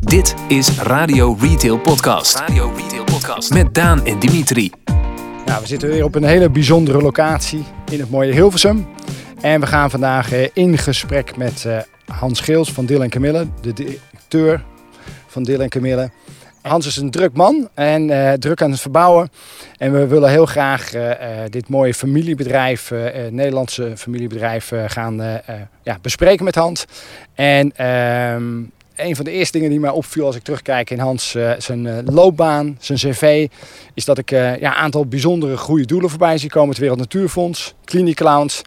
Dit is Radio Retail Podcast. Radio Retail Podcast met Daan en Dimitri. Nou, we zitten weer op een hele bijzondere locatie in het mooie Hilversum. En we gaan vandaag eh, in gesprek met eh, Hans Geels van Dil en Camille, de directeur van Dil en Camille. Hans is een druk man en uh, druk aan het verbouwen. En we willen heel graag uh, uh, dit mooie familiebedrijf, Nederlandse familiebedrijf, gaan ja, bespreken met Hans. En ehm, een van de eerste dingen die mij opviel als ik terugkijk in Hans zijn loopbaan, zijn cv, is dat ik ja, een aantal bijzondere goede doelen voorbij zie komen. Het Wereld Natuurfonds, Clinic Clowns,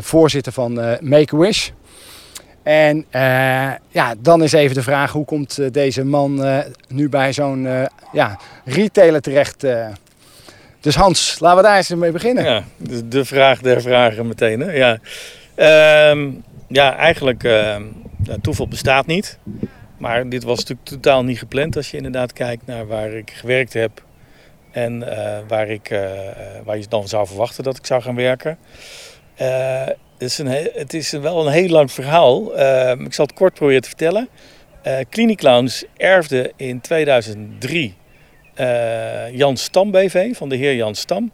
voorzitter van Make-A-Wish. En uh, ja, dan is even de vraag, hoe komt uh, deze man uh, nu bij zo'n ja, retailer terecht? Dus Hans, laten we daar eens mee beginnen. Ja, de, vraag der vragen meteen. Hè? Ja. Um, ja, eigenlijk, ja, toeval bestaat niet. Maar dit was natuurlijk totaal niet gepland als je inderdaad kijkt naar waar ik gewerkt heb. En waar, ik, waar je dan zou verwachten dat ik zou gaan werken het is, het is wel een heel lang verhaal. Uh, ik zal het kort proberen te vertellen. Uh, Clinic Clowns erfde in 2003 uh, eh, Jan Stam BV van de heer Jan Stam.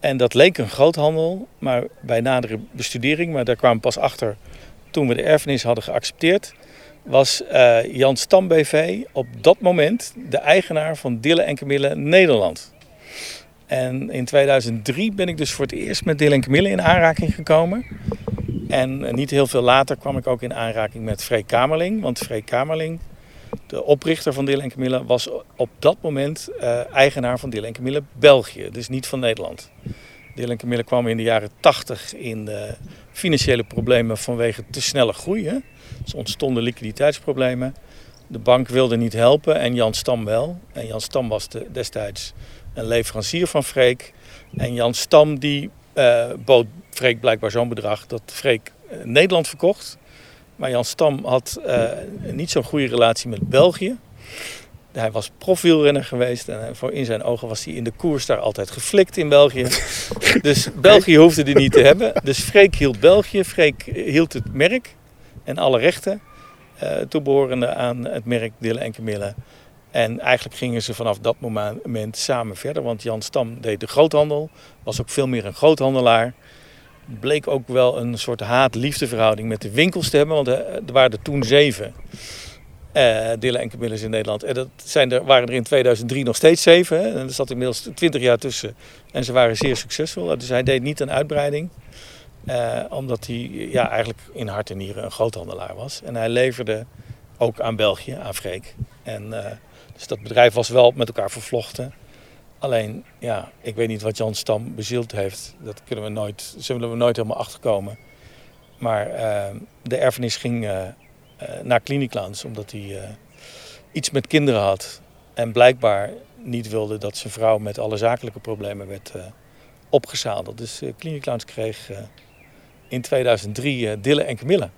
En dat leek een groothandel, maar bij nadere bestudering, maar daar kwamen pas achter toen we de erfenis hadden geaccepteerd, was uh, Jan Stam BV op dat moment de eigenaar van Dille en Camille Nederland. En in 2003 ben ik dus voor het eerst met Dylan Camille in aanraking gekomen. En niet heel veel later kwam ik ook in aanraking met Freek Kamerling. Want Freek Kamerling, de oprichter van Dylan Camille, was op dat moment uh, eigenaar van Dylan Camille België. Dus niet van Nederland. Dylan Camille kwam in de jaren 80 in financiële problemen vanwege te snelle groei. Hè? Dus ontstonden liquiditeitsproblemen. De bank wilde niet helpen en Jan Stam wel. En Jan Stam was de, destijds een leverancier van Freek. En Jan Stam die uh, bood Freek blijkbaar zo'n bedrag dat Freek uh, Nederland verkocht. Maar Jan Stam had uh, niet zo'n goede relatie met België. Hij was profielrenner geweest en voor in zijn ogen was hij in de koers daar altijd geflikt in België. dus België hoefde hij niet te hebben. Dus Freek hield België, Freek hield het merk en alle rechten toebehorende aan het merk Dille en Camille. En eigenlijk gingen ze vanaf dat moment samen verder. Want Jan Stam deed de groothandel, was ook veel meer een groothandelaar. Bleek ook wel een soort haat-liefdeverhouding met de winkels te hebben. Want eh, er waren er toen zeven uh, Dillen en Camillus in Nederland. En dat zijn er, waren er in 2003 nog steeds zeven. Hè? En er zat inmiddels twintig jaar tussen. En ze waren zeer succesvol. Dus hij deed niet een uitbreiding. Uh, omdat hij ja, eigenlijk in hart en nieren een groothandelaar was. En hij leverde ook aan België, aan Freek. En... dus dat bedrijf was wel met elkaar vervlochten. Alleen, ja, ik weet niet wat Jan Stam bezield heeft. Dat kunnen we nooit, zullen we nooit helemaal achterkomen. Maar uh, de erfenis ging uh, uh, naar Cliniclans omdat hij iets met kinderen had. En blijkbaar niet wilde dat zijn vrouw met alle zakelijke problemen werd opgezadeld. Dus Cliniclans kreeg in 2003 Dille en Camille.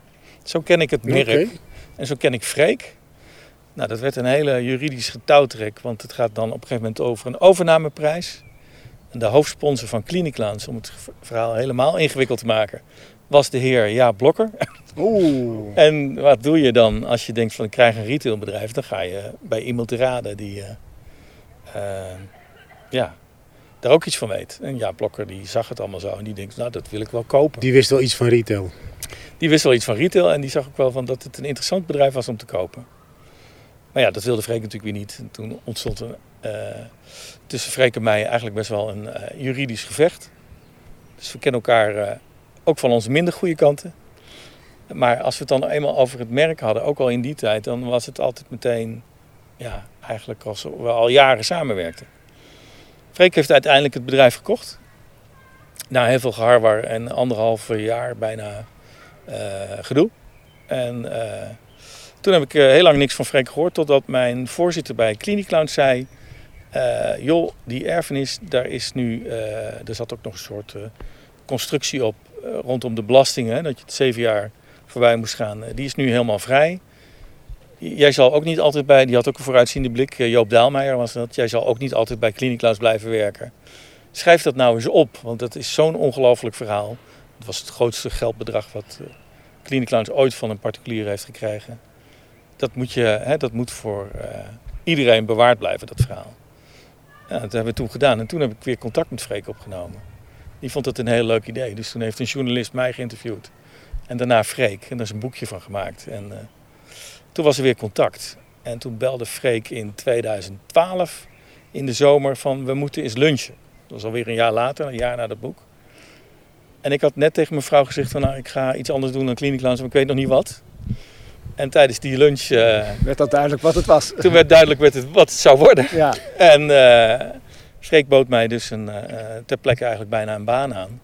Zo ken ik het merk. Okay. En zo ken ik Freek. Nou, dat werd een hele juridisch getouwtrek, want het gaat dan op een gegeven moment over een overnameprijs. En de hoofdsponsor van Cliniclans, om het verhaal helemaal ingewikkeld te maken, was de heer Jaap Blokker. Oeh. En wat doe je dan als je denkt van ik krijg een retailbedrijf? Dan ga je bij iemand raden die uh, uh, ja, daar ook iets van weet. En Jaap Blokker die zag het allemaal zo en die denkt, nou dat wil ik wel kopen. Die wist wel iets van retail? Die wist wel iets van retail en die zag ook wel van dat het een interessant bedrijf was om te kopen. Maar ja, dat wilde Freek natuurlijk weer niet. En toen ontstond er uh, tussen Freek en mij eigenlijk best wel een uh, juridisch gevecht. Dus we kennen elkaar uh, ook van onze minder goede kanten. Maar als we het dan eenmaal over het merk hadden, ook al in die tijd, dan was het altijd meteen, ja, eigenlijk als we al jaren samenwerkten. Freek heeft uiteindelijk het bedrijf gekocht. Na heel veel geharwar en anderhalf jaar bijna gedoe. En toen heb ik uh, heel lang niks van Freek gehoord, totdat mijn voorzitter bij Clinicloud zei... Uh, joh, die erfenis, daar is nu... Uh, er zat ook nog een soort constructie op rondom de belastingen, dat je het zeven jaar voorbij moest gaan. die is nu helemaal vrij. Jij zal ook niet altijd bij, die had ook een vooruitziende blik, Joop Daalmeijer was dat. Jij zal ook niet altijd bij Clinicloud blijven werken. Schrijf dat nou eens op, want dat is zo'n ongelooflijk verhaal. Het was het grootste geldbedrag wat Clinic Lounge ooit van een particulier heeft gekregen. Dat moet, je, hè, dat moet voor uh, iedereen bewaard blijven, dat verhaal. Dat hebben we toen gedaan. En toen heb ik weer contact met Freek opgenomen. Die vond het een heel leuk idee. Dus toen heeft een journalist mij geïnterviewd. En daarna Freek. En daar is een boekje van gemaakt. En uh, toen was er weer contact. En toen belde Freek in 2012 in de zomer van we moeten eens lunchen. Dat was alweer een jaar later, een jaar na dat boek. En ik had net tegen mijn vrouw gezegd van nou ik ga iets anders doen dan Clinic Lounge, maar ik weet nog niet wat. En tijdens die lunch... Uh, werd dat duidelijk wat het was? Toen werd duidelijk wat het, wat het zou worden. Ja. En uh, Freek bood mij dus een, uh, ter plekke eigenlijk bijna een baan aan.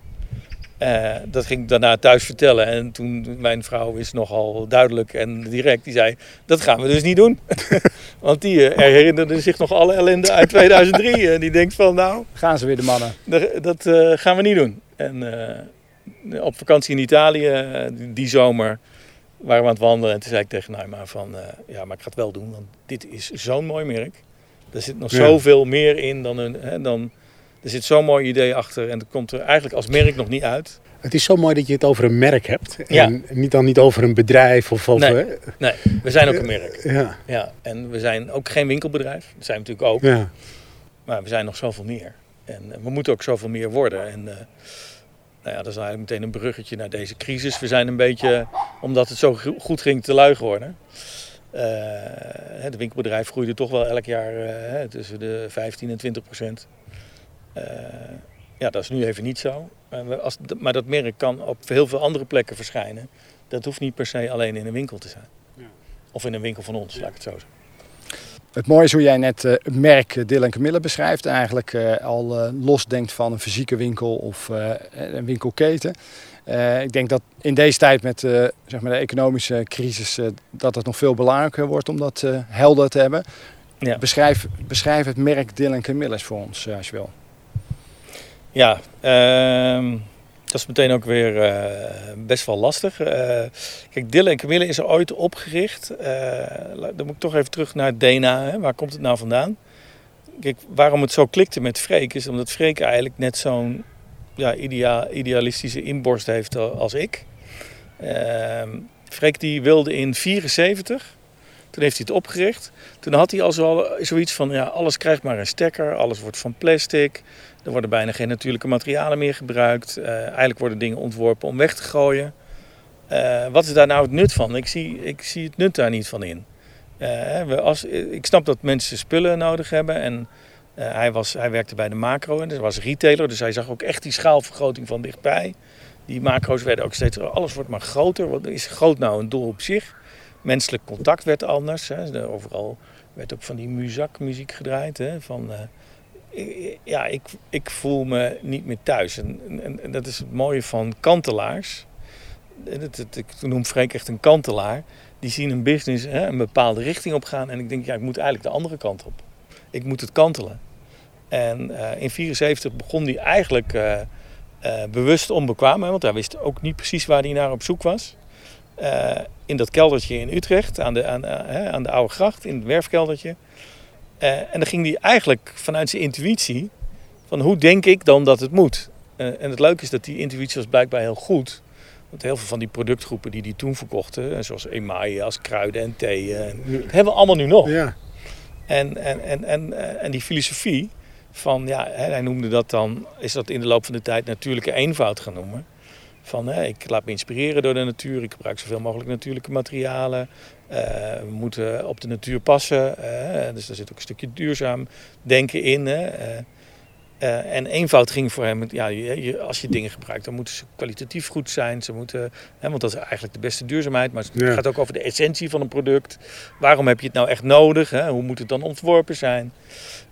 Uh, dat ging ik daarna thuis vertellen. En toen, mijn vrouw is nogal duidelijk en direct. Die zei, dat gaan we dus niet doen. Want die uh, herinnerde zich nog alle ellende uit 2003. en die denkt van, nou... Gaan ze weer de mannen. Dat uh, gaan we niet doen. En op vakantie in Italië, die, zomer, waren we aan het wandelen. En toen zei ik tegen Naima van, ja, maar ik ga het wel doen. Want dit is zo'n mooi merk. Er zit nog ja. zoveel meer in dan een... Hè, dan, er zit zo'n mooi idee achter en dat komt er eigenlijk als merk nog niet uit. Het is zo mooi dat je het over een merk hebt. En niet dan niet over een bedrijf of over... Nee, nee we zijn ook een merk. Ja. ja. En we zijn ook geen winkelbedrijf. Dat zijn we natuurlijk ook. Ja. Maar we zijn nog zoveel meer. En we moeten ook zoveel meer worden. En uh, nou ja, dat is eigenlijk meteen een bruggetje naar deze crisis. We zijn een beetje, omdat het zo goed ging, te lui geworden. Uh, het winkelbedrijf groeide toch wel elk jaar uh, tussen de 15 en 20 procent. Uh, ja, dat is nu even niet zo. Als, maar dat merk kan op heel veel andere plekken verschijnen. Dat hoeft niet per se alleen in een winkel te zijn. Ja. Of in een winkel van ons, laat ik het zo zeggen. Het mooie is hoe jij net het merk Dylan Camille beschrijft. Eigenlijk uh, al losdenkt van een fysieke winkel of een winkelketen. ik denk dat in deze tijd met zeg maar de economische crisis... dat het nog veel belangrijker wordt om dat helder te hebben. Ja. Beschrijf, beschrijf het merk Dylan Camille voor ons, als je wil. Ja, uh, dat is meteen ook weer uh, best wel lastig. Uh, kijk, Dille en Camille is er ooit opgericht. Uh, dan moet ik toch even terug naar DNA. Hè. Waar komt het nou vandaan? Kijk, waarom het zo klikte met Freek is omdat Freek eigenlijk net zo'n ja, idea idealistische inborst heeft als ik. Ehm, Freek die wilde in 74 toen heeft hij het opgericht. Toen had hij al zo, zoiets van, ja, alles krijgt maar een stekker, alles wordt van plastic. Er worden bijna geen natuurlijke materialen meer gebruikt. Uh, eigenlijk worden dingen ontworpen om weg te gooien. Uh, wat is daar nou het nut van? Ik zie, ik zie het nut daar niet van in. We als, ik snap dat mensen spullen nodig hebben. En hij, was, hij werkte bij de macro en hij was retailer. Dus hij zag ook echt die schaalvergroting van dichtbij. Die macro's werden ook steeds... Alles wordt maar groter. Wat is groot nou een doel op zich? Menselijk contact werd anders. Hè. Overal werd ook van die muzak muziek gedraaid. Hè. Van ja, ik, ik voel me niet meer thuis. En, en, dat is het mooie van kantelaars. ik noem Freek echt een kantelaar. Die zien een business hè, een bepaalde richting op gaan. En ik denk, ja, ik moet eigenlijk de andere kant op. Ik moet het kantelen. En uh, in 1974 begon hij eigenlijk bewust onbekwaam. Hè, want hij wist ook niet precies waar hij naar op zoek was. In dat keldertje in Utrecht, aan de, aan, aan de Oude Gracht, in het werfkeldertje. Uh, en dan ging hij eigenlijk vanuit zijn intuïtie van hoe denk ik dan dat het moet. En het leuke is dat die intuïtie was blijkbaar heel goed. Want heel veel van die productgroepen die die toen verkochten, zoals emaille, als kruiden en thee, uh, hebben we allemaal nu nog. Ja. En, en, en, en, en die filosofie van, ja, hij noemde dat dan, is dat in de loop van de tijd natuurlijke eenvoud gaan noemen. Van hè, ik laat me inspireren door de natuur, ik gebruik zoveel mogelijk natuurlijke materialen. Uh, we moeten op de natuur passen, dus daar zit ook een stukje duurzaam denken in. Hè. Uh, en eenvoud ging voor hem, ja, je, als je dingen gebruikt, dan moeten ze kwalitatief goed zijn. Ze moeten, hè, want dat is eigenlijk de beste duurzaamheid. Maar het ja. gaat ook over de essentie van een product. Waarom heb je het nou echt nodig? Hè? Hoe moet het dan ontworpen zijn?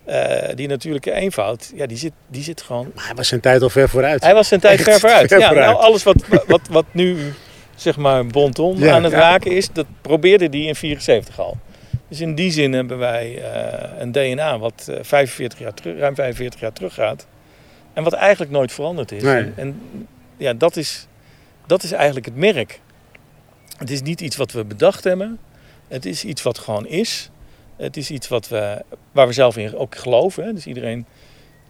Uh, die natuurlijke eenvoud, ja, die zit, die zit gewoon... Maar hij was zijn tijd al ver vooruit. Hij was zijn tijd ver vooruit. Ver ja, vooruit. Nou, alles wat, wat, wat nu zeg maar bonton ja, aan het raken is, dat probeerde die in 74 al. Dus in die zin hebben wij uh, een DNA wat 45 jaar terug, ruim 45 jaar terug gaat. En wat eigenlijk nooit veranderd is. Nee. En, en, ja, dat is, dat is eigenlijk het merk. Het is niet iets wat we bedacht hebben. Het is iets wat gewoon is. Het is iets wat we, waar we zelf in ook geloven. Hè. Dus iedereen,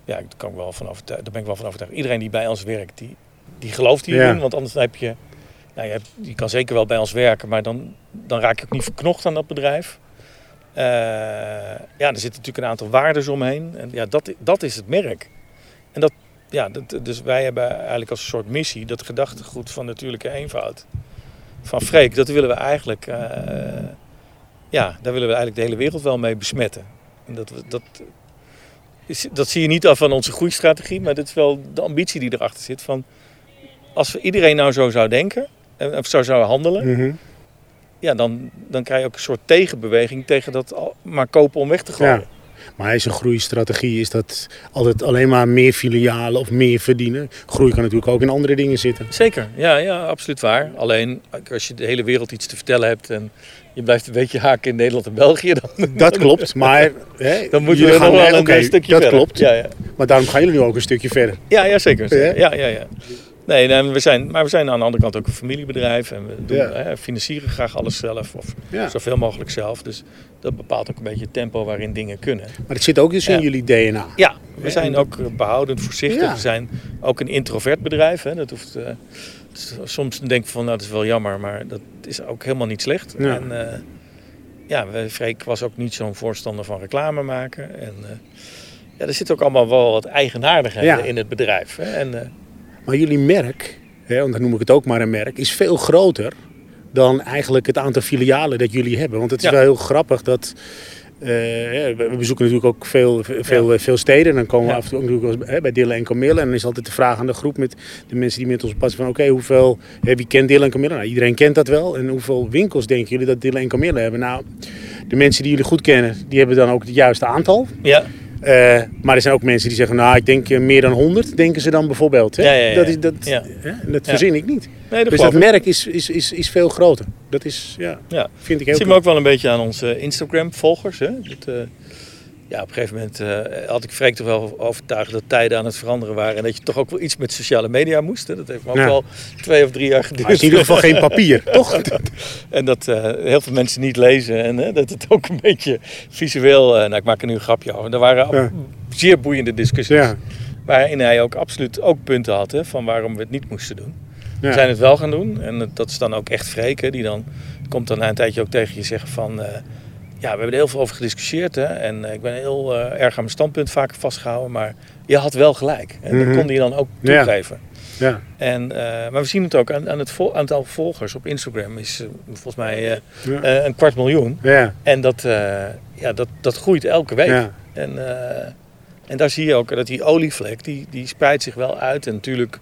ja, daar, kan ik wel van daar ben ik wel van overtuigd. Iedereen die bij ons werkt, die, die gelooft hierin. Ja. Want anders heb je nou, je, hebt- je kan zeker wel bij ons werken, maar dan, dan raak je ook niet verknocht aan dat bedrijf. Eh, ja, er zitten natuurlijk een aantal waarden omheen. En ja, dat, dat is het merk. En dat, ja, dus wij hebben eigenlijk als een soort missie dat gedachtegoed van natuurlijke eenvoud. Van Freek, dat willen we eigenlijk, eh, ja, daar willen we eigenlijk de hele wereld wel mee besmetten. En dat, dat, is, dat zie je niet af van onze groeistrategie, maar dat is wel de ambitie die erachter zit. Van, als iedereen nou zo zou denken, en of zo zou handelen, Mhm. Ja, dan, dan krijg je ook een soort tegenbeweging tegen dat al- maar kopen om weg te gooien. Ja. Maar is een groeistrategie, is dat altijd alleen maar meer filialen of meer verdienen? Groei kan natuurlijk ook in andere dingen zitten. Zeker, ja, ja, absoluut waar. Alleen als je de hele wereld iets te vertellen hebt en je blijft een beetje haken in Nederland en België, dan, Dat klopt, maar... Hè, dan moeten jullie we nog wel een stukje Dat verder. klopt, Ja, ja. maar daarom gaan jullie nu ook een stukje verder. Ja, ja zeker. Ja? Ja, ja, ja. Nee, nee, we zijn, maar we zijn aan de andere kant ook een familiebedrijf en we doen, hè, financieren graag alles zelf of zoveel mogelijk zelf. Dus dat bepaalt ook een beetje het tempo waarin dingen kunnen. Maar het zit ook dus in jullie DNA. Ja, we zijn ook eh, behoudend, voorzichtig. Ja. We zijn ook een introvert bedrijf. Hè. Dat hoeft, is- soms denk ik van, nou, dat is wel jammer, maar dat is ook helemaal niet slecht. Ja. En eh, ja, we- Freek was ook niet zo'n voorstander van reclame maken. En ja, er zit ook allemaal wel wat eigenaardigheden Ja. in het bedrijf. Hè. En, Maar jullie merk, hè, want dan noem ik het ook maar een merk, is veel groter dan eigenlijk het aantal filialen dat jullie hebben. Want het is Ja. wel heel grappig dat. eh, we bezoeken natuurlijk ook veel, veel, veel steden. En dan komen we Ja. af en toe ook natuurlijk hè, bij Dille en Camille. En dan is altijd de vraag aan de groep met de mensen die met ons passen van... Oké, hoeveel, hè, wie kent Dille en Camille? Nou, iedereen kent dat wel. En hoeveel winkels denken jullie dat Dille en Camille hebben? Nou, de mensen die jullie goed kennen, die hebben dan ook het juiste aantal. ja, Eh, maar er zijn ook mensen die zeggen, nou, ik denk eh, meer dan 100, denken ze dan bijvoorbeeld. Hè? Ja, ja, ja. Dat, is, dat, hè? dat verzin ik niet. nee, dat Dus dat ik. merk is, is, is, is veel groter. Dat is, ja, vind ik heel Dat zien we ook wel een beetje aan onze Instagram-volgers. Hè? Dat, eh, ja, op een gegeven moment eh, had ik Freek toch wel overtuigd dat tijden aan het veranderen waren. En dat je toch ook wel iets met sociale media moest. Hè? Dat heeft me ook Ja. wel twee of drie jaar geduurd. In ieder geval geen papier, toch? En dat eh, heel veel mensen niet lezen. En eh, dat het ook een beetje visueel... nou, ik maak er nu een grapje over. Er waren Ja. zeer boeiende discussies. Ja, Waarin hij ook absoluut ook punten had hè, van waarom we het niet moesten doen. We zijn het wel gaan doen. En dat is dan ook echt Freek. hè, Die dan komt dan na een tijdje ook tegen je zeggen van... ja, we hebben er heel veel over gediscussieerd. Hè, en eh, ik ben heel eh, erg aan mijn standpunt vaak vastgehouden. Maar je had wel gelijk. En Mhm. dat kon hij dan ook toegeven. ja. En, eh, maar we zien het ook aan, aan het aantal volgers op Instagram. Is volgens mij Ja. een kwart miljoen. ja. En dat, ja, dat, dat groeit elke week. ja. En, en daar zie je ook dat die olievlek, die, die spreidt zich wel uit. En natuurlijk,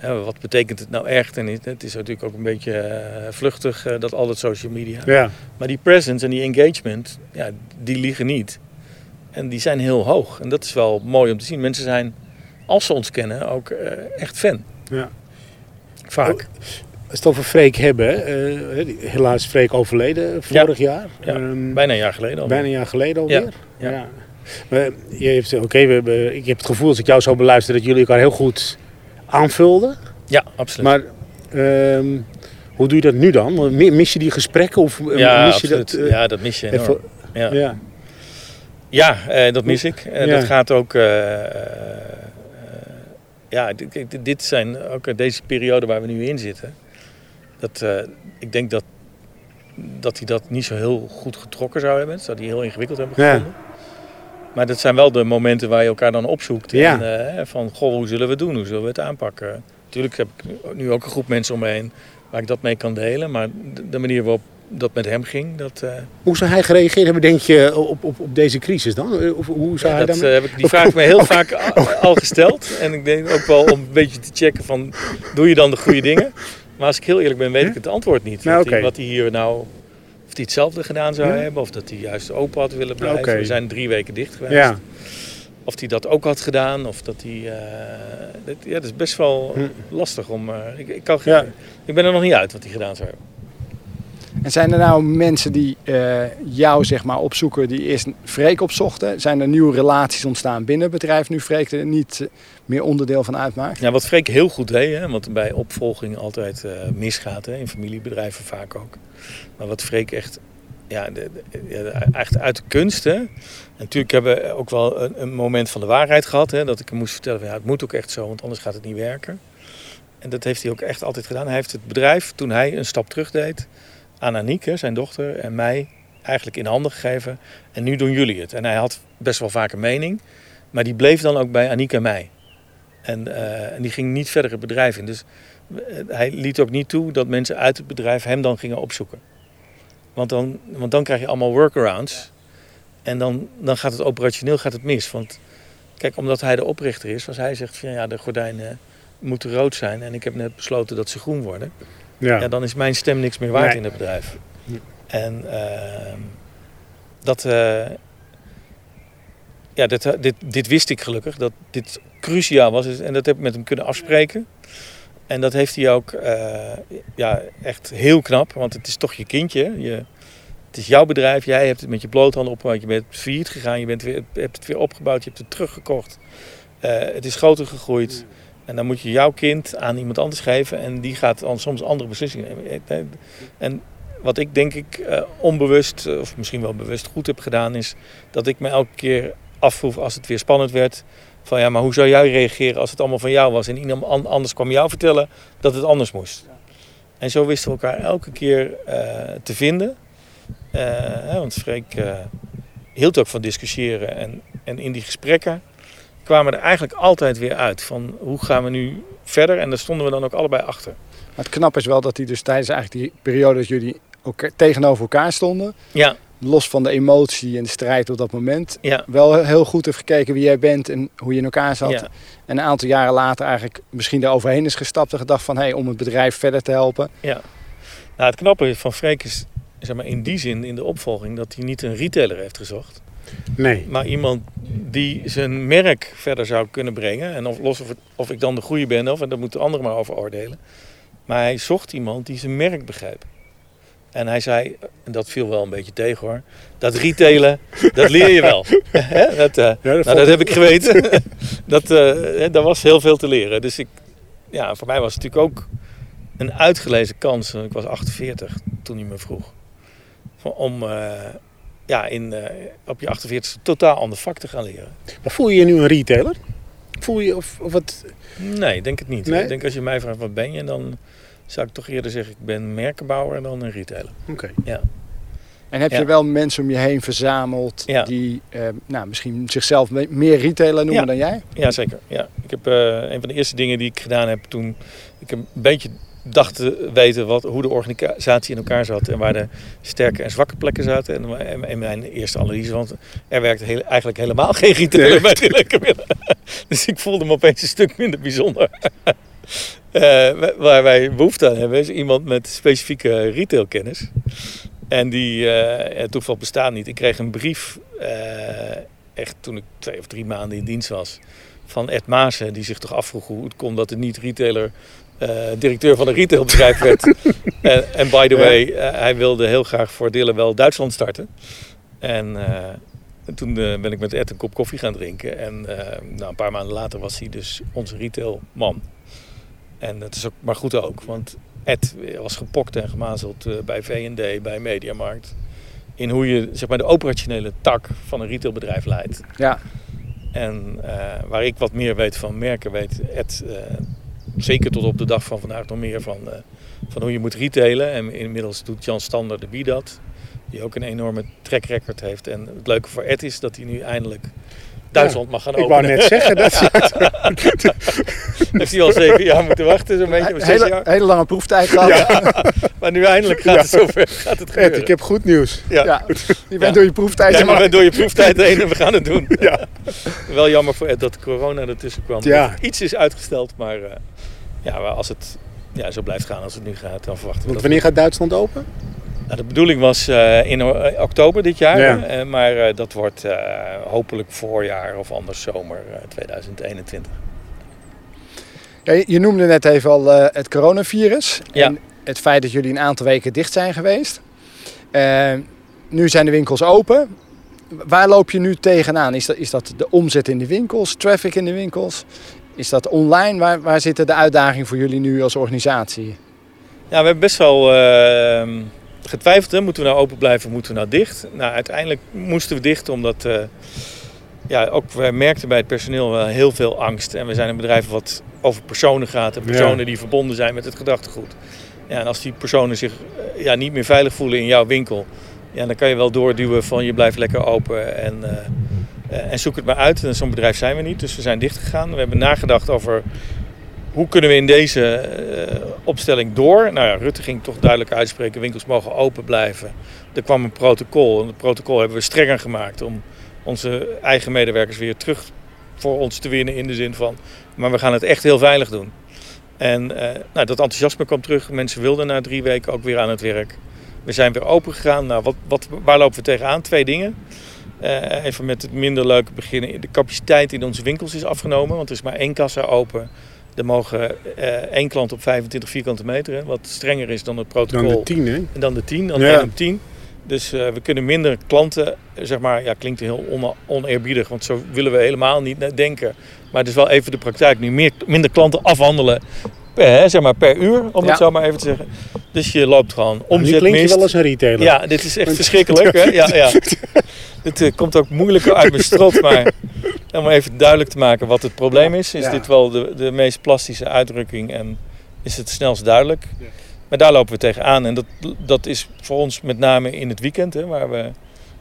wat betekent het nou echt? En het- het is natuurlijk ook een beetje eh, vluchtig, eh, dat al dat social media. ja. Maar die presence en die engagement, ja, die liegen niet. En die zijn heel hoog. En dat is wel mooi om te zien. Mensen zijn, als ze ons kennen, ook eh, echt fan. Ja. Vaak. Als we het over Freek hebben, helaas Freek overleden vorig jaar. Ja, Ehm, Bijna een jaar geleden al. bijna een jaar geleden alweer. Ja, ja. Maar je heeft, oké, we hebben, ik heb het gevoel als ik jou zo beluister dat jullie elkaar heel goed aanvulden. Ja, absoluut. Maar ehm, hoe doe je dat nu dan? Mi- Mis je die gesprekken of eh, ja, mis je absoluut. dat? eh, ja, dat mis je enorm. even- ja. ja. Ja, eh, dat mis ik. Ja. Dat gaat ook. ja, dit, zijn ook deze periode waar we nu in zitten. Dat, ik denk dat, dat hij dat niet zo heel goed getrokken zou hebben. Dat zou hij heel ingewikkeld hebben Ja. Maar dat zijn wel de momenten waar je elkaar dan opzoekt. Ja. En, eh, van, goh, hoe zullen we het doen? Hoe zullen we het aanpakken? Natuurlijk heb ik nu ook een groep mensen om me heen waar ik dat mee kan delen. Maar de, manier waarop dat met hem ging, dat... eh, Hoe zou hij gereageerd hebben, denk je, op, op, op deze crisis dan? Of hoe zou Ja, hij dat, eh, heb ik, die vraag me heel vaak al, al gesteld. En ik denk ook wel om een beetje te checken van, doe je dan de goede dingen? Maar als ik heel eerlijk ben, weet ik het antwoord niet. Nou, wat, hij, oké. wat hij hier nou, of hij hetzelfde gedaan zou Ja. hebben. Of dat hij juist open had willen blijven. We zijn drie weken dicht geweest. Ja, Of hij dat ook had gedaan. Of dat hij, eh, dat, ja, dat is best wel Hm. lastig om, eh, ik, ik, kan, Ja. ik ben er nog niet uit wat hij gedaan zou hebben. En zijn er nou mensen die eh, jou zeg maar, opzoeken die eerst Freek opzochten? Zijn er nieuwe relaties ontstaan binnen het bedrijf nu Freek er niet eh, meer onderdeel van uitmaakt? Ja, wat Freek heel goed deed, hè, wat bij opvolging altijd eh, misgaat, hè, in familiebedrijven vaak ook. Maar wat Freek echt, ja, de, echt uit de kunst. Hè. En natuurlijk hebben we ook wel een, een moment van de waarheid gehad. Hè, dat ik hem moest vertellen, van, ja, het moet ook echt zo, want anders gaat het niet werken. en dat heeft hij ook echt altijd gedaan. Hij heeft het bedrijf, toen hij een stap terug deed, aan Aniek, zijn dochter, en mij eigenlijk in handen gegeven. En nu doen jullie het. En hij had best wel vaak een mening, maar die bleef dan ook bij Aniek en mij. En, uh, en die ging niet verder het bedrijf in. Dus hij liet ook niet toe dat mensen uit het bedrijf hem dan gingen opzoeken. Want dan, want dan krijg je allemaal workarounds. En dan, dan gaat het operationeel gaat het mis. Want kijk, omdat hij de oprichter is, als hij zegt van ja, de gordijnen moeten rood zijn en ik heb net besloten dat ze groen worden. Ja. ja dan is mijn stem niks meer waard in het bedrijf. En uh, dat. Uh, ja, dit, dit, dit wist ik gelukkig, dat dit cruciaal was. En dat heb ik met hem kunnen afspreken. En dat heeft hij ook uh, ja, echt heel knap, want het is toch je kindje. Je, het is jouw bedrijf, jij hebt het met je bloothanden opgebouwd. Je bent failliet gegaan, je bent weer, hebt het weer opgebouwd, je hebt het teruggekocht. Het is groter gegroeid. En dan moet je jouw kind aan iemand anders geven en die gaat dan soms andere beslissingen nemen. En wat ik denk ik uh, onbewust, of misschien wel bewust goed heb gedaan, is dat ik me elke keer afvroeg als het weer spannend werd. Van ja, maar hoe zou jij reageren als het allemaal van jou was? En iemand anders kwam jou vertellen dat het anders moest. En zo wisten we elkaar elke keer te vinden. Want Freek uh, hield ook van discussiëren. En, en in die gesprekken kwamen er eigenlijk altijd weer uit. Van hoe gaan we nu verder? En daar stonden we dan ook allebei achter. Maar het knap is wel dat hij dus tijdens eigenlijk die periode dat jullie tegenover elkaar stonden. Ja los van de emotie en de strijd op dat moment, ja. wel heel goed heeft gekeken wie jij bent en hoe je in elkaar zat. En een aantal jaren later eigenlijk misschien eroverheen is gestapt en gedacht van, hé, hey, om het bedrijf verder te helpen. Ja, nou, het knappe van Freek is zeg maar, in die zin in de opvolging dat hij niet een retailer heeft gezocht. Nee. Maar iemand die zijn merk verder zou kunnen brengen. En of, los of, het, of ik dan de goede ben of, en daar moeten anderen maar over oordelen. Maar hij zocht iemand die zijn merk begreep. En hij zei, en dat viel wel een beetje tegen hoor, dat retailen, dat leer je wel. dat, uh, nou, dat heb ik geweten. dat, uh, daar was heel veel te leren. Dus ik, ja, voor mij was het natuurlijk ook een uitgelezen kans. Ik was 48 toen hij me vroeg. Om uh, ja, in, op je 48 totaal ander vak te gaan leren. Maar voel je je nu een retailer? Voel je of, of wat? Nee, denk het niet. Nee? Ik denk als je mij vraagt wat ben je, dan zou ik toch eerder zeggen, ik ben merkenbouwer dan een retailer. Oké. Ja. En heb je wel mensen om je heen verzameld ja. die eh, nou, misschien zichzelf meer retailer noemen dan jij? Ja, zeker. Ja. Ik heb uh, een van de eerste dingen die ik gedaan heb toen ik een beetje dacht te weten wat, hoe de organisatie in elkaar zat en waar de sterke en zwakke plekken zaten. En, en mijn eerste analyse, want er werkte heel, eigenlijk helemaal geen retailer bij de Dus ik voelde me opeens een stuk minder bijzonder. Uh, waar wij behoefte aan hebben is iemand met specifieke retailkennis. En die uh, toeval bestaat niet. Ik kreeg een brief, uh, echt toen ik twee of drie maanden in dienst was, van Ed Maassen. Die zich toch afvroeg hoe het kon dat het niet retailer directeur van een retailbedrijf werd. en, by the way, hij wilde heel graag voor delen wel Duitsland starten. En toen ben ik met Ed een kop koffie gaan drinken. En nou, een paar maanden later was hij dus onze retailman. En dat is ook maar goed ook, want Ed was gepokt en gemazeld eh, bij V&D, bij Mediamarkt. In hoe je zeg maar, de operationele tak van een retailbedrijf leidt. Ja. En uh, waar ik wat meer weet van merken, weet Ed uh, zeker tot op de dag van vandaag nog meer van, uh, van hoe je moet retailen. En inmiddels doet Jan Stander de Wie dat. Die ook een enorme track record heeft. En het leuke voor Ed is dat hij nu eindelijk Duitsland mag gaan openen. Ik wou net zeggen dat Heeft hij al zeven jaar moeten wachten, zo'n beetje. Een hele, jaar. hele lange proeftijd gehad. Ja. maar nu eindelijk gaat het zover. Gaat het gebeuren. ik heb goed nieuws. Ja. ja. Je bent door je proeftijd heen. Ja, je bent door je proeftijd heen en we gaan het doen. Ja. Wel jammer voor Ed dat corona ertussen kwam. Ja. Iets is uitgesteld, maar uh, ja, als het ja, zo blijft gaan als het nu gaat, dan verwachten we Want wanneer gaat Duitsland open? Nou, de bedoeling was uh, in oktober dit jaar, ja. uh, maar dat wordt hopelijk voorjaar of anders zomer 2021. Ja, je noemde net even al het coronavirus ja. en het feit dat jullie een aantal weken dicht zijn geweest. nu zijn de winkels open. Waar loop je nu tegenaan? Is dat, is dat de omzet in de winkels, traffic in de winkels? Is dat online? Waar, waar zitten de uitdagingen voor jullie nu als organisatie? Ja, we hebben best wel ehm, getwijfeld. Hè? Moeten we nou open blijven, moeten we nou dicht? Nou, uiteindelijk moesten we dicht omdat uh, ja, ook wij merkten bij het personeel wel heel veel angst. En we zijn een bedrijf wat over personen gaat en personen Ja. die verbonden zijn met het gedachtegoed. Ja, en als die personen zich eh, ja, niet meer veilig voelen in jouw winkel, ja, dan kan je wel doorduwen van je blijft lekker open en, eh, en zoek het maar uit. En zo'n bedrijf zijn we niet, dus we zijn dichtgegaan. We hebben nagedacht over hoe kunnen we in deze eh, opstelling door. Nou ja, Rutte ging toch duidelijk uitspreken, winkels mogen open blijven. Er kwam een protocol en het protocol hebben we strenger gemaakt om onze eigen medewerkers weer terug voor ons te winnen in de zin van, maar we gaan het echt heel veilig doen. En eh, nou, dat enthousiasme kwam terug. Mensen wilden na drie weken ook weer aan het werk. We zijn weer open gegaan. Nou, wat, wat, waar lopen we tegenaan? Twee dingen. Eh, even met het minder leuke beginnen. De capaciteit in onze winkels is afgenomen, want er is maar één kassa open. Er mogen eh, één klant op 25 vierkante meter, hè, wat strenger is dan het protocol. Dan de tien, hè? En dan de 10, dan Ja. 1 op 10. Dus eh, we kunnen minder klanten, zeg maar, ja, klinkt heel on- oneerbiedig, want zo willen we helemaal niet denken. Maar het is wel even de praktijk nu, meer, minder klanten afhandelen per, hè, zeg maar per uur, om Ja. het zo maar even te zeggen. Dus je loopt gewoon Nu omzet klink je mist. wel als een retailer. Ja, dit is echt verschrikkelijk. Hè? Ja, ja. Het eh, komt ook moeilijker uit mijn strot, maar om even duidelijk te maken wat het probleem is, is dit wel de, de meest plastische uitdrukking en is het snelst duidelijk. Ja. Maar daar lopen we tegenaan en dat, dat is voor ons met name in het weekend, hè, waar we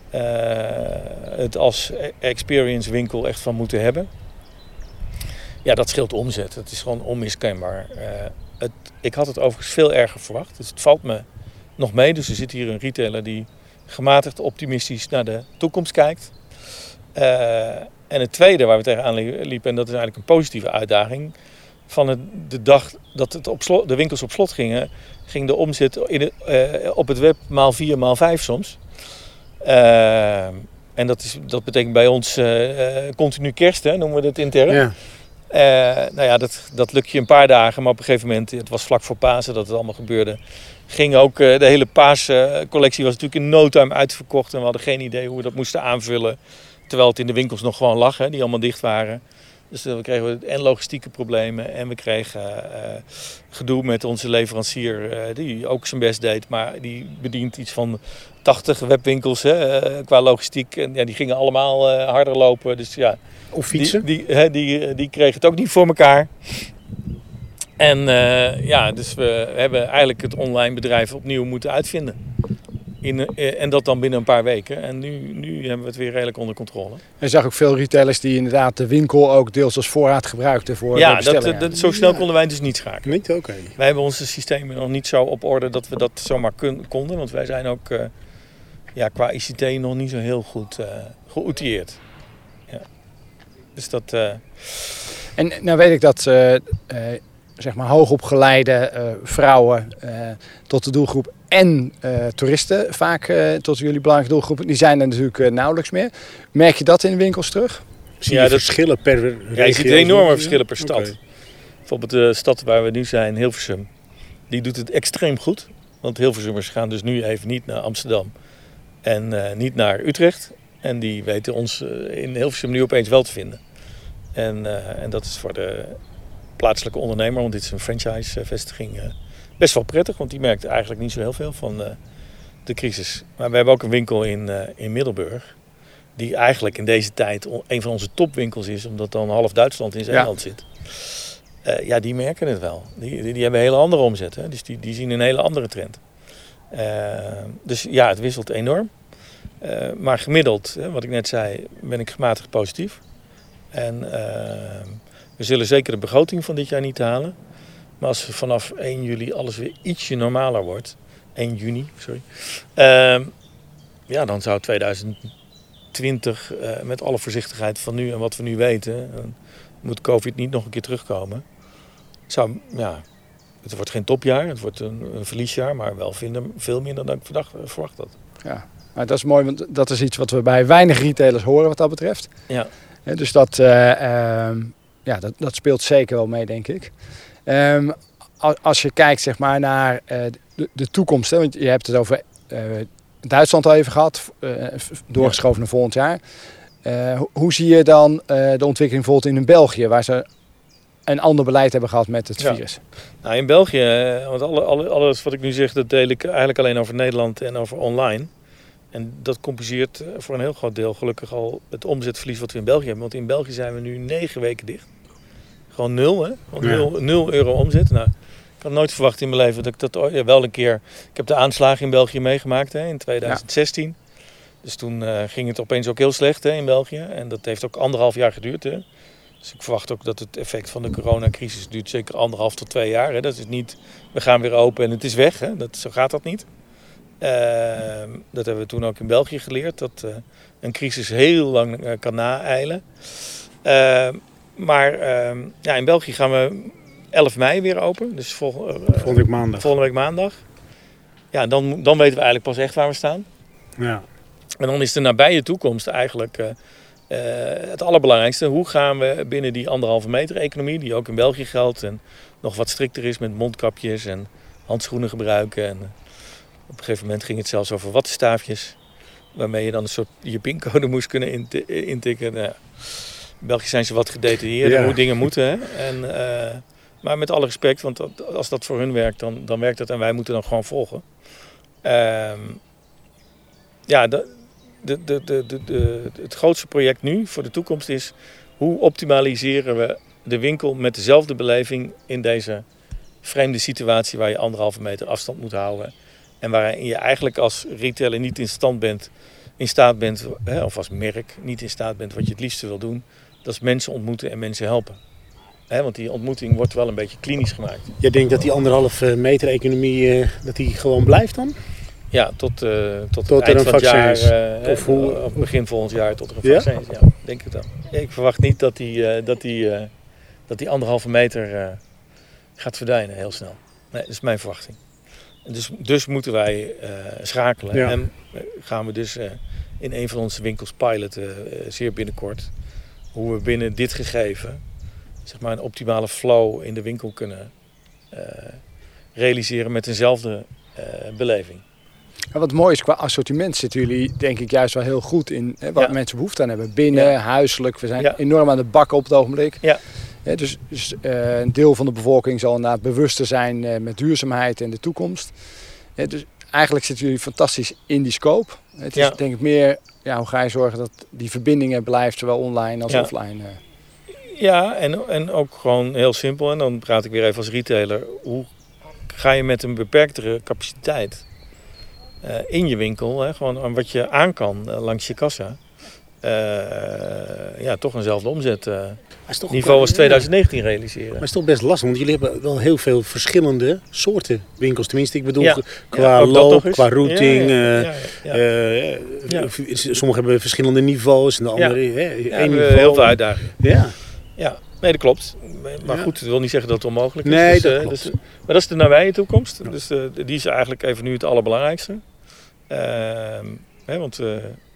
eh, het als experience winkel echt van moeten hebben. Ja, dat scheelt omzet. Het is gewoon onmiskenbaar. Eh, het, ik had het overigens veel erger verwacht, dus het valt me nog mee. Dus er zit hier een retailer die gematigd optimistisch naar de toekomst kijkt. Eh, en het tweede waar we tegenaan li- liepen, en dat is eigenlijk een positieve uitdaging. Van het, de dag dat het op slot, de winkels op slot gingen, ging de omzet in eh, op het web maal 4, maal 5 soms. Eh, en dat, is, dat betekent bij ons eh, continu kerst, hè, noemen we dat intern. Ja. Nou ja, dat, dat lukt je een paar dagen, maar op een gegeven moment, het was vlak voor Pasen dat het allemaal gebeurde, ging ook de hele paascollectie was natuurlijk in no time uitverkocht en we hadden geen idee hoe we dat moesten aanvullen. Terwijl het in de winkels nog gewoon lag, hè, die allemaal dicht waren. Dus eh, we kregen en logistieke problemen en we kregen eh, gedoe met onze leverancier, eh, die ook zijn best deed, maar die bedient iets van 80 webwinkels hè, eh, qua logistiek. En ja, die gingen allemaal eh, harder lopen. Dus ja, Of fietsen. die, die, hè, die, die kreeg het ook niet voor elkaar. En eh, ja, dus we hebben eigenlijk het online bedrijf opnieuw moeten uitvinden. In, eh, en dat dan binnen een paar weken. En nu, nu hebben we het weer redelijk onder controle. Je zag ook veel retailers die inderdaad de winkel ook deels als voorraad gebruikten voor de ja, dat, bestellingen. dat, zo snel Ja. konden wij dus niet schakelen. Niet? Oké. Wij hebben onze systemen nog niet zo op orde dat we dat zomaar kun, konden. Want wij zijn ook eh, ja, qua ICT nog niet zo heel goed eh geoutilleerd. Ja. Dus dat... eh, En nou weet ik dat eh, eh, zeg maar hoogopgeleide eh, vrouwen eh, tot de doelgroep en eh, toeristen vaak eh, tot jullie belangrijke doelgroep, die zijn er natuurlijk eh, nauwelijks meer. Merk je dat in de winkels terug? Zie Ja, je dat- verschillen per Ja, je regio? ziet enorme verschillen per stad. Bijvoorbeeld de stad waar we nu zijn, Hilversum, die doet het extreem goed. Want Hilversummers gaan dus nu even niet naar Amsterdam en eh, niet naar Utrecht. En die weten ons in Hilversum nu opeens wel te vinden. En, eh, en dat is voor de plaatselijke ondernemer, want dit is een franchise-vestiging, eh, best wel prettig. Want die merkt eigenlijk niet zo heel veel van eh, de crisis. Maar we hebben ook een winkel in, eh, in Middelburg. Die eigenlijk in deze tijd een van onze topwinkels is, omdat dan half Duitsland in zijn Ja. land zit. Eh, ja, die merken het wel. Die, die, die hebben een hele andere omzet. Hè? Dus die, die zien een hele andere trend. Dus ja, het wisselt enorm. Maar gemiddeld, hè, wat ik net zei, ben ik gematigd positief. En we zullen zeker de begroting van dit jaar niet halen. Maar als vanaf 1 juli alles weer ietsje normaler wordt, 1 juni, sorry. ehm, ja, dan zou 2020 eh, met alle voorzichtigheid van nu en wat we nu weten, eh, moet COVID niet nog een keer terugkomen. Zou, ja, het wordt geen topjaar, het wordt een, een verliesjaar, maar wel vinden, veel minder dan ik verdacht, verwacht had. Ja, maar dat is mooi, want dat is iets wat we bij weinig retailers horen wat dat betreft. Ja. Dus dat, eh, ehm, ja, dat, dat speelt zeker wel mee, denk ik. Ehm, als, je kijkt zeg maar, naar eh, de, de toekomst, hè, want je hebt het over eh, Duitsland al even gehad, eh, doorgeschoven naar volgend jaar. Ho- hoe zie je dan de ontwikkeling bijvoorbeeld in België, waar ze een ander beleid hebben gehad met het Ja. virus? Nou, in België, want alle, alle, alles wat ik nu zeg, dat deel ik eigenlijk alleen over Nederland en over online. En dat compenseert voor een heel groot deel gelukkig al het omzetverlies wat we in België hebben. Want in België zijn we nu negen weken dicht. Gewoon nul, hè? Want Ja. nul, nul euro omzet. Nou, ik had nooit verwacht in mijn leven dat ik dat ooit- ja, wel een keer. Ik heb de aanslagen in België meegemaakt hè, in 2016. Dus toen eh, ging het opeens ook heel slecht hè, in België. En dat heeft ook anderhalf jaar geduurd. Hè. Dus ik verwacht ook dat het effect van de coronacrisis duurt zeker anderhalf tot twee jaar. Hè. Dat is niet, we gaan weer open en het is weg. Hè. Dat, zo gaat dat niet. Ehm, dat hebben we toen ook in België geleerd. Dat eh, een crisis heel lang eh, kan naeilen. Maar ehm, ja, in België gaan we 11 mei weer open. Dus vol, eh, Volgende week maandag. volgende week maandag. Ja, dan, dan weten we eigenlijk pas echt waar we staan. Ja. En dan is de nabije toekomst eigenlijk eh, eh, het allerbelangrijkste. Hoe gaan we binnen die anderhalve meter economie, die ook in België geldt en nog wat strikter is met mondkapjes en handschoenen gebruiken. En, op een gegeven moment ging het zelfs over wattenstaafjes, waarmee je dan een soort je pincode moest kunnen inti- intikken. Nou, in België zijn ze wat gedetailleerder Ja. hoe dingen moeten. Hè? En, eh, maar met alle respect, want dat- als dat voor hun werkt, dan, dan werkt dat en wij moeten dan gewoon volgen. Ehm, ja, de, de, de, de, het grootste project nu voor de toekomst is hoe optimaliseren we de winkel met dezelfde beleving in deze vreemde situatie waar je anderhalve meter afstand moet houden. En waarin je eigenlijk als retailer niet in stand bent, in staat bent, of als merk niet in staat bent wat je het liefste wil doen. Dat is mensen ontmoeten en mensen helpen. Want die ontmoeting wordt wel een beetje klinisch gemaakt. Jij denkt dat die anderhalve meter economie, eh, dat die gewoon blijft dan? Ja, tot, eh, tot, Tot het eind van het jaar. eh, Of hoe- of begin volgend jaar tot er een Ja? vaccin is. Ja, denk het wel. Ik verwacht niet dat die, eh, dat die, eh, dat die anderhalve meter eh, gaat verdwijnen heel snel. Nee, dat is mijn verwachting. En Dus, dus moeten wij eh, schakelen. Ja. En eh, gaan we dus eh, in een van onze winkels piloten, eh, zeer binnenkort. Hoe we binnen dit gegeven zeg maar, een optimale flow in de winkel kunnen eh, realiseren met eenzelfde eh, beleving. Wat mooi is, qua assortiment zitten jullie denk ik juist wel heel goed in hè, Ja. mensen behoefte aan hebben. Binnen, Ja. huiselijk, we zijn enorm aan de bakken op het ogenblik. Ja. Dus dus eh, een deel van de bevolking zal inderdaad bewuster zijn met duurzaamheid en de toekomst. Dus eigenlijk zitten jullie fantastisch in die scope. Het is Ja. denk ik meer, ja, hoe ga je zorgen dat die verbindingen blijft, zowel online als Ja. offline. eh. Ja, en, en ook gewoon heel simpel. En dan praat ik weer even als retailer. Hoe ga je met een beperktere capaciteit eh, in je winkel, hè, gewoon aan wat je aan kan eh, langs je kassa, ja, toch eenzelfde omzetniveau is toch niveau als ja. 2019 realiseren. Maar het is toch best lastig, want jullie hebben wel heel veel verschillende soorten winkels. Tenminste, ik bedoel Ja. qua loop, qua routing. Eh, eh. Sommigen hebben verschillende niveaus en de Ja. andere hè, Ja, één we hebben niveau. heel veel uitdagingen. Ja. Ja, nee, dat klopt. Maar goed, dat wil niet zeggen dat het onmogelijk is. Nee, Dus, dat eh, klopt. dus- maar dat is de nabije toekomst. Dus eh, die is eigenlijk even nu het allerbelangrijkste. Ehm, hè, want eh,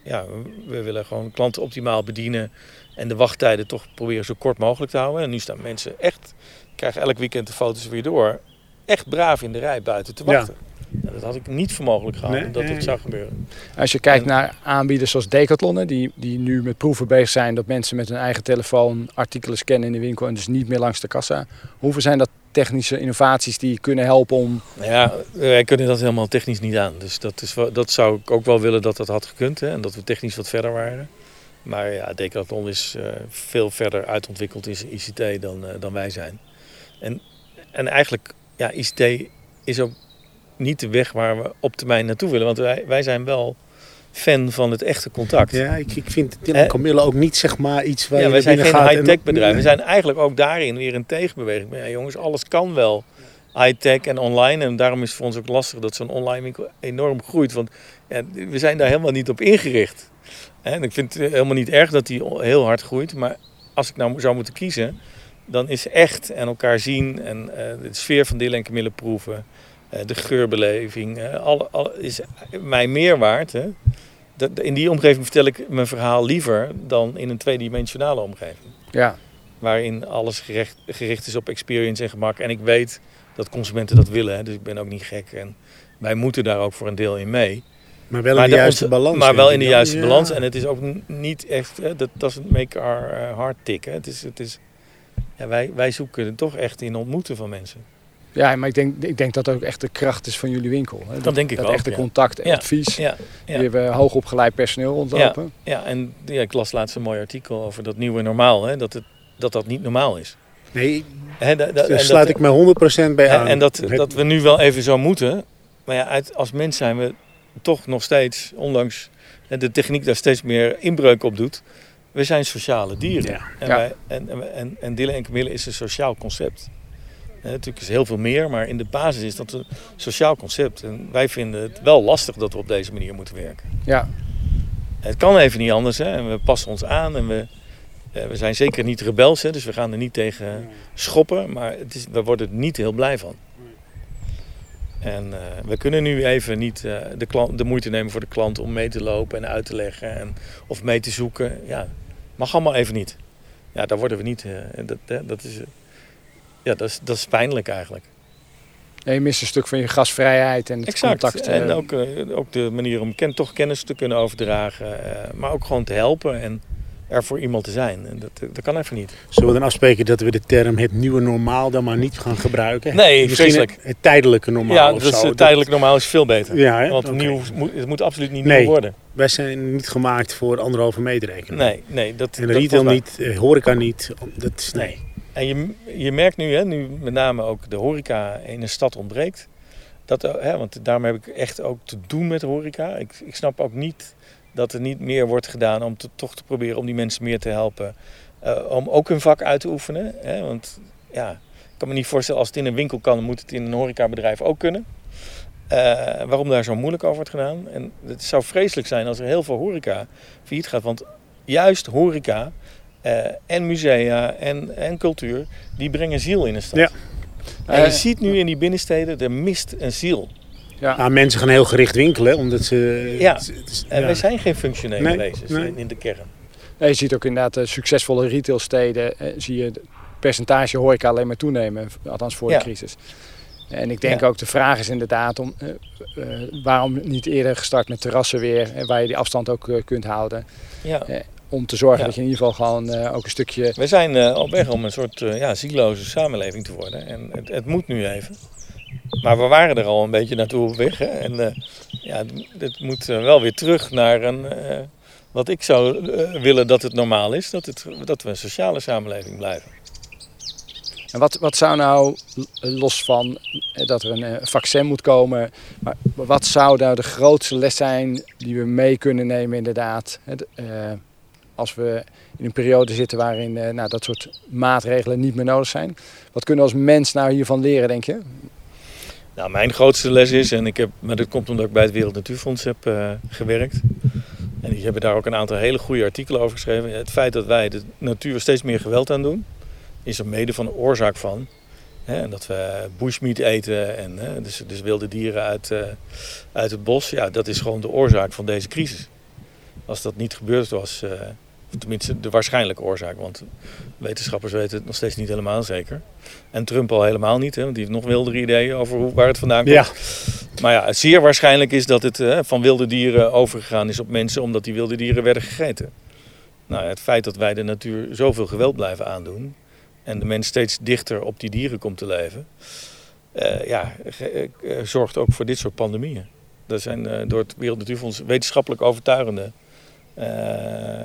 ja, we, willen gewoon klanten optimaal bedienen. En de wachttijden toch proberen zo kort mogelijk te houden. En nu staan mensen echt, krijgen elk weekend de foto's weer door. Echt braaf in de rij buiten te wachten. Ja, dat had ik niet voor mogelijk gehouden Nee, dat nee. zou gebeuren. Als je kijkt En- naar aanbieders zoals Decathlon, die, die nu met proeven bezig zijn dat mensen met hun eigen telefoon artikelen scannen in de winkel en dus niet meer langs de kassa. Hoeveel zijn dat technische innovaties die kunnen helpen om ja, wij kunnen dat helemaal technisch niet aan. Dus dat, is dat zou ik ook wel willen dat dat had gekund. Hè, en dat we technisch wat verder waren. Maar ja, Decathlon is eh, veel verder uitontwikkeld in ICT dan, eh, dan wij zijn. En, en eigenlijk, ja, ICT is ook niet de weg waar we op termijn naartoe willen. Want wij, wij zijn wel fan van het echte contact. Ja, ik, ik vind Dylan Camille ook niet zeg maar iets waar Ja, wij zijn geen high-tech bedrijf. We zijn eigenlijk ook daarin weer een tegenbeweging. Maar ja, jongens, alles kan wel high-tech en online. En daarom is het voor ons ook lastig dat zo'n online winkel enorm groeit. Want ja, we zijn daar helemaal niet op ingericht. En ik vind het helemaal niet erg dat die heel hard groeit. Maar als ik nou zou moeten kiezen, dan is echt en elkaar zien en eh, de sfeer van Dylan en Camille proeven. Eh, de geurbeleving, eh, alle, alle, is mij meer waard. Hè? Dat, in die omgeving vertel ik mijn verhaal liever dan in een tweedimensionale omgeving ja, waarin alles gericht, gericht is op experience en gemak. En ik weet dat consumenten dat willen, hè, dus ik ben ook niet gek. En wij moeten daar ook voor een deel in mee. Maar wel in maar de de- juiste balans. Maar wel in de juiste Ja. balans. En het is ook niet echt, hè, dat doesn't make our heart tick. Hè. Het is, het is, ja, wij, wij zoeken toch echt in ontmoeten van mensen. Ja, maar ik denk, ik denk dat dat ook echt de kracht is van jullie winkel. Hè? Dat denk ik dat ook, echte ja. contact en Ja, advies. Ja, ja. Je hebt hoogopgeleid personeel rondlopen. Ja, en ja, ik las laatst een mooi artikel over dat nieuwe normaal. Hè, dat, het, dat dat niet normaal is. Nee, Hè, da- da- en daar dat- sluit ik me 100% bij hè, aan. En dat, Het- dat we nu wel even zo moeten. Maar ja, uit, als mens zijn we toch nog steeds, ondanks hè, de techniek daar steeds meer inbreuk op doet. We zijn sociale dieren. Ja. En, Ja. wij, en, en, en, en Dillen en Camille is een sociaal concept. Natuurlijk is heel veel meer, maar in de basis is dat een sociaal concept. En wij vinden het wel lastig dat we op deze manier moeten werken. Ja. Het kan even niet anders. Hè? En we passen ons aan en we, we zijn zeker niet rebels. Hè? Dus we gaan er niet tegen schoppen. Maar het is, we worden er niet heel blij van. En eh, we kunnen nu even niet eh, de, klant, de moeite nemen voor de klant om mee te lopen en uit te leggen. En, of mee te zoeken. Ja, mag allemaal even niet. Ja, daar worden we niet. eh, dat, dat, is, ja, dat, is, dat is pijnlijk eigenlijk. En je mist een stuk van je gastvrijheid en het Exact. contact. En eh, ook, eh, ook de manier om ken, toch kennis te kunnen overdragen. eh, maar ook gewoon te helpen en er voor iemand te zijn. En dat, dat kan even niet. Zullen we dan afspreken dat we de term het nieuwe normaal dan maar niet gaan gebruiken? Nee, Misschien vreselijk. Het, het tijdelijke normaal ja, of dus zo. eh, tijdelijk normaal is veel beter. Ja, hè? Want nieuw, moet- het moet absoluut niet Nee. nieuw worden. Wij zijn niet gemaakt voor anderhalve meter rekenen. Nee, nee. Dat, En dat retail niet, horeca niet. Dat is, nee. Nee. En je, je merkt nu, hè, nu met name ook de horeca in een stad ontbreekt. Dat, hè, want daarom heb ik echt ook te doen met horeca. Ik, ik snap ook niet dat er niet meer wordt gedaan om toch te proberen om die mensen meer te helpen. eh, om ook hun vak uit te oefenen. Hè, want ja, ik kan me niet voorstellen als het in een winkel kan, moet het in een horecabedrijf ook kunnen. Eh, waarom daar zo moeilijk over wordt gedaan. En het zou vreselijk zijn als er heel veel horeca failliet gaat. Want juist horeca eh, en musea en, en cultuur, die brengen ziel in een stad. Ja. En je Eh, ziet nu in die binnensteden, er mist een ziel. ja. Nou, mensen gaan heel gericht winkelen, omdat ze... Ja. En ja. wij zijn geen functionele Nee, wezens nee. in, in de kern. Nee, je ziet ook inderdaad de succesvolle retailsteden. zie je het percentage horeca alleen maar toenemen. Althans voor Ja. de crisis. En ik denk Ja. ook de vraag is inderdaad om waarom niet eerder gestart met terrassen weer, waar je die afstand ook kunt houden. Ja. Om te zorgen Ja. dat je in ieder geval gewoon eh, ook een stukje. We zijn eh, op weg om een soort eh, ja, zieloze samenleving te worden. En het, het moet nu even. Maar we waren er al een beetje naartoe op weg. Hè? En ja, het, moet wel weer terug naar een, wat ik zou willen dat het normaal is. Dat, het, dat we een sociale samenleving blijven. En wat, wat zou nou, los van dat er een vaccin moet komen, maar wat zou nou de grootste les zijn die we mee kunnen nemen inderdaad? Het, als we in een periode zitten waarin eh, nou, dat soort maatregelen niet meer nodig zijn. Wat kunnen we als mens nou hiervan leren, denk je? Nou, mijn grootste les is, en ik heb, maar dat komt omdat ik bij het Wereld Natuurfonds heb eh, gewerkt. En die hebben daar ook een aantal hele goede artikelen over geschreven. Het feit dat wij de natuur steeds meer geweld aan doen, is er mede van de oorzaak van. Hè, en dat we bushmeat eten en hè, dus, dus wilde dieren uit, eh, uit het bos. Ja, dat is gewoon de oorzaak van deze crisis. Als dat niet gebeurd was, tenminste de waarschijnlijke oorzaak, want wetenschappers weten het nog steeds niet helemaal zeker. En Trump al helemaal niet, hè, want die heeft nog wildere ideeën over hoe, waar het vandaan komt. Ja, Maar ja, zeer waarschijnlijk is dat het eh, van wilde dieren overgegaan is op mensen omdat die wilde dieren werden gegeten. Nou, het feit dat wij de natuur zoveel geweld blijven aandoen en de mens steeds dichter op die dieren komt te leven, eh, ja, eh, zorgt ook voor dit soort pandemieën. Er zijn eh, door het Wereld Natuurfonds wetenschappelijk overtuigende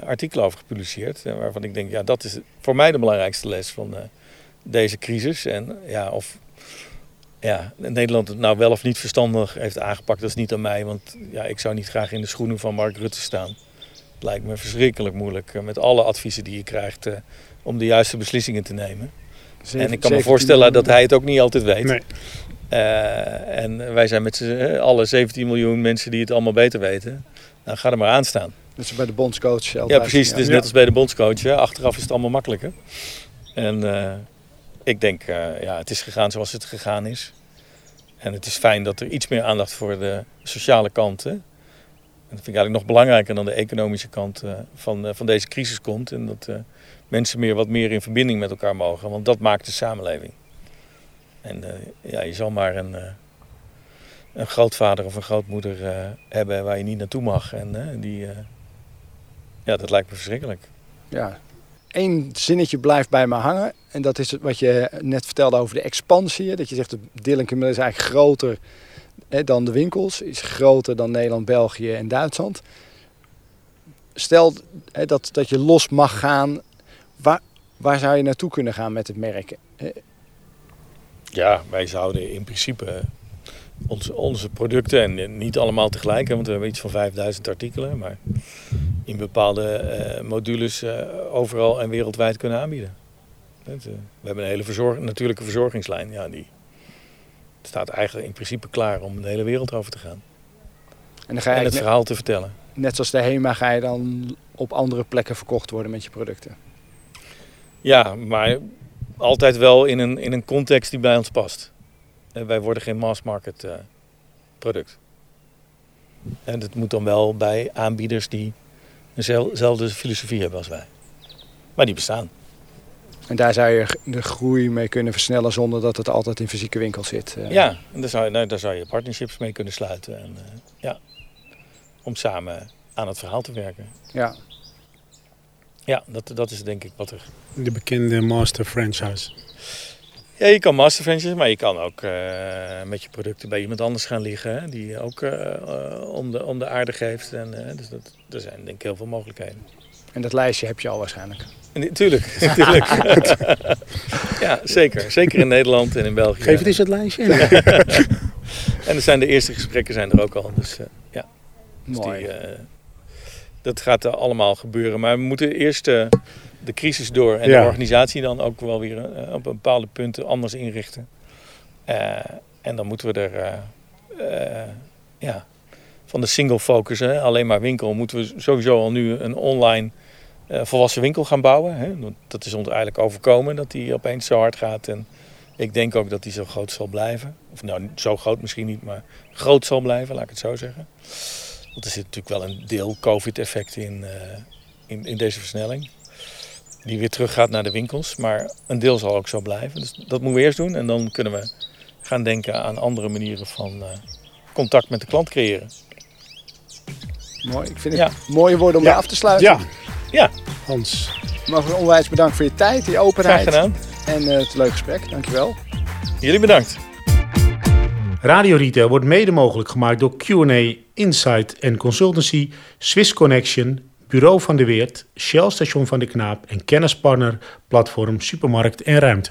artikelen over gepubliceerd. eh, waarvan ik denk, ja, dat is voor mij de belangrijkste les van eh, deze crisis. En ja, of ja, Nederland het nou wel of niet verstandig heeft aangepakt, dat is niet aan mij. Want ja, ik zou niet graag in de schoenen van Mark Rutte staan. Het lijkt me verschrikkelijk moeilijk eh, met alle adviezen die je krijgt eh, om de juiste beslissingen te nemen. en ik kan me voorstellen dat hij het ook niet altijd weet. nee. Eh, en wij zijn met z'n eh, alle 17 miljoen mensen die het allemaal beter weten. Nou, ga er maar aan staan. Dat is bij de bondscoach. Ja, precies. Het is ja. net als bij de bondscoach. Hè. Achteraf is het allemaal makkelijker. En eh, ik denk, eh, ja, het is gegaan zoals het gegaan is. En het is fijn dat er iets meer aandacht voor de sociale kant. Hè. En dat vind ik eigenlijk nog belangrijker dan de economische kant eh, van, eh, van deze crisis komt. En dat eh, mensen meer, wat meer in verbinding met elkaar mogen. Want dat maakt de samenleving. En eh, ja, je zal maar een, eh, een grootvader of een grootmoeder eh, hebben waar je niet naartoe mag. En eh, die, eh, ja, dat lijkt me verschrikkelijk. Ja. één zinnetje blijft bij me hangen. En dat is wat je net vertelde over de expansie. Dat je zegt, de Dillenkamille is eigenlijk groter hè, dan de winkels. Is groter dan Nederland, België en Duitsland. Stel hè, dat, dat je los mag gaan. Waar, waar zou je naartoe kunnen gaan met het merk? Ja, wij zouden in principe onze, onze producten, en niet allemaal tegelijk, hè, want we hebben iets van 5000 artikelen, maar in bepaalde eh, modules eh, overal en wereldwijd kunnen aanbieden. Eh, we hebben een hele verzorg, natuurlijke verzorgingslijn, ja, die staat eigenlijk in principe klaar om de hele wereld over te gaan. En dan ga je En het net, verhaal te vertellen. net zoals de HEMA ga je dan op andere plekken verkocht worden met je producten. Ja, maar altijd wel in een, in een context die bij ons past. En wij worden geen mass market eh, product. En dat moet dan wel bij aanbieders die dezelfde filosofie hebben als wij. Maar die bestaan. En daar zou je de groei mee kunnen versnellen zonder dat het altijd in fysieke winkels zit. eh. Ja, en daar zou, je- nou, daar zou je partnerships mee kunnen sluiten. En, eh, ja, om samen aan het verhaal te werken. ja. Ja, dat, dat is denk ik wat er... De bekende master franchise. Ja, je kan master franchise, maar je kan ook eh, met je producten bij iemand anders gaan liggen. Hè, die ook eh, eh, om, de, om de aarde geeft. En, dus dat, er zijn denk ik heel veel mogelijkheden. En dat lijstje heb je al waarschijnlijk. En Tuurlijk, tuurlijk. ja, zeker. Zeker in Nederland en in België. Geef het eens het lijstje. En er zijn de eerste gesprekken zijn er ook al. Dus, eh, ja, dus Mooi. die, eh, dat gaat er allemaal gebeuren. Maar we moeten eerst eh, de crisis door en Ja. de organisatie dan ook wel weer eh, op bepaalde punten anders inrichten. Eh, en dan moeten we er ja, van de single focus, hè, alleen maar winkel, moeten we sowieso al nu een online volwassen winkel gaan bouwen. Hè. Dat is ons eigenlijk overkomen dat die opeens zo hard gaat. En ik denk ook dat die zo groot zal blijven. Of nou, zo groot misschien niet, maar groot zal blijven, laat ik het zo zeggen. Want er zit natuurlijk wel een deel COVID-effect in, eh, in, in deze versnelling. Die weer terug gaat naar de winkels. Maar een deel zal ook zo blijven. Dus dat moeten we eerst doen. En dan kunnen we gaan denken aan andere manieren van eh, contact met de klant creëren. Mooi. Ik vind Ja. het mooie woorden om Ja. mee af te sluiten. Ja, Ja, Hans. Mag ik onwijs bedankt voor je tijd, je graag openheid gedaan. en eh, het leuke gesprek. Dankjewel. Jullie bedankt. Radio Retail wordt mede mogelijk gemaakt door Q&A, Insight en Consultancy, Swiss Connection, Bureau van de Weert, Shell Station van de Knaap en kennispartner Platform Supermarkt en Ruimte.